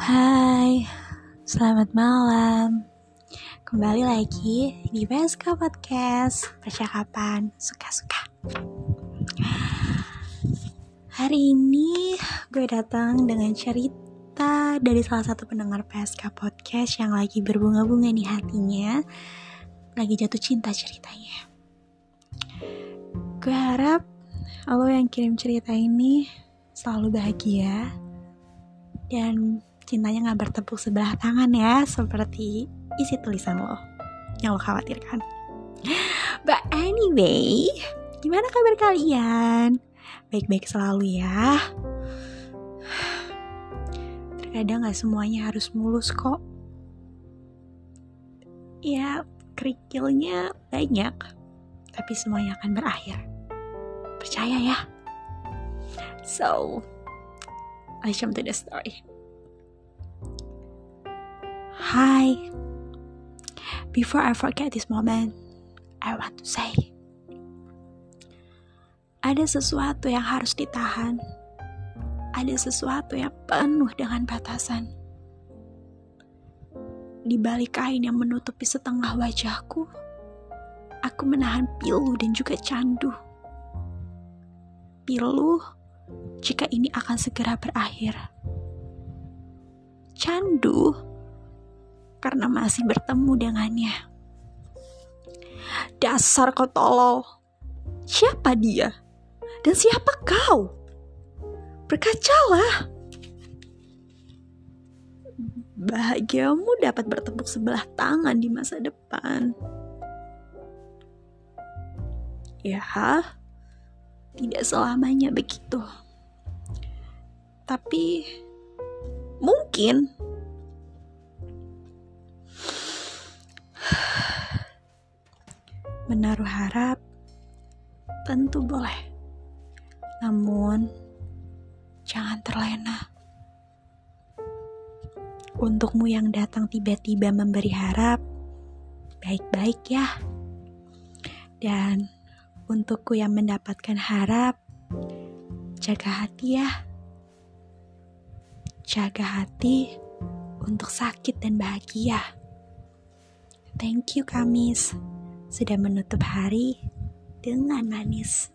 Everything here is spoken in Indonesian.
Hai, selamat malam. Kembali lagi di PSK Podcast Percakapan Suka-Suka. Hari ini gue datang dengan cerita dari salah satu pendengar PSK Podcast yang lagi berbunga-bunga di hatinya. Lagi jatuh cinta ceritanya. Gue harap lo yang kirim cerita ini selalu bahagia dan cintanya gak bertepuk sebelah tangan ya seperti isi tulisan lo yang lo khawatirkan. But anyway gimana kabar kalian? Baik-baik selalu ya. Terkadang gak semuanya harus mulus kok. Ya kerikilnya banyak tapi semuanya akan berakhir. Percaya ya. So let's jump to the story Hi. Before I forget this moment, I want to say ada sesuatu yang harus ditahan. Ada sesuatu yang penuh dengan batasan. Di balik kain yang menutupi setengah wajahku, aku menahan pilu dan juga candu. Pilu jika ini akan segera berakhir. Candu karena masih bertemu dengannya. Dasar kau tolol. Siapa dia? Dan siapa kau? Berkacalah. Bahagiamu dapat bertepuk sebelah tangan di masa depan. Ya, tidak selamanya begitu. Tapi mungkin Menaruh harap tentu boleh. Namun, jangan terlena. Untukmu yang datang tiba-tiba memberi harap, baik-baik ya. Dan untukku yang mendapatkan harap, jaga hati ya. Jaga hati untuk sakit dan bahagia. Thank you, Kamis sudah menutup hari dengan manis.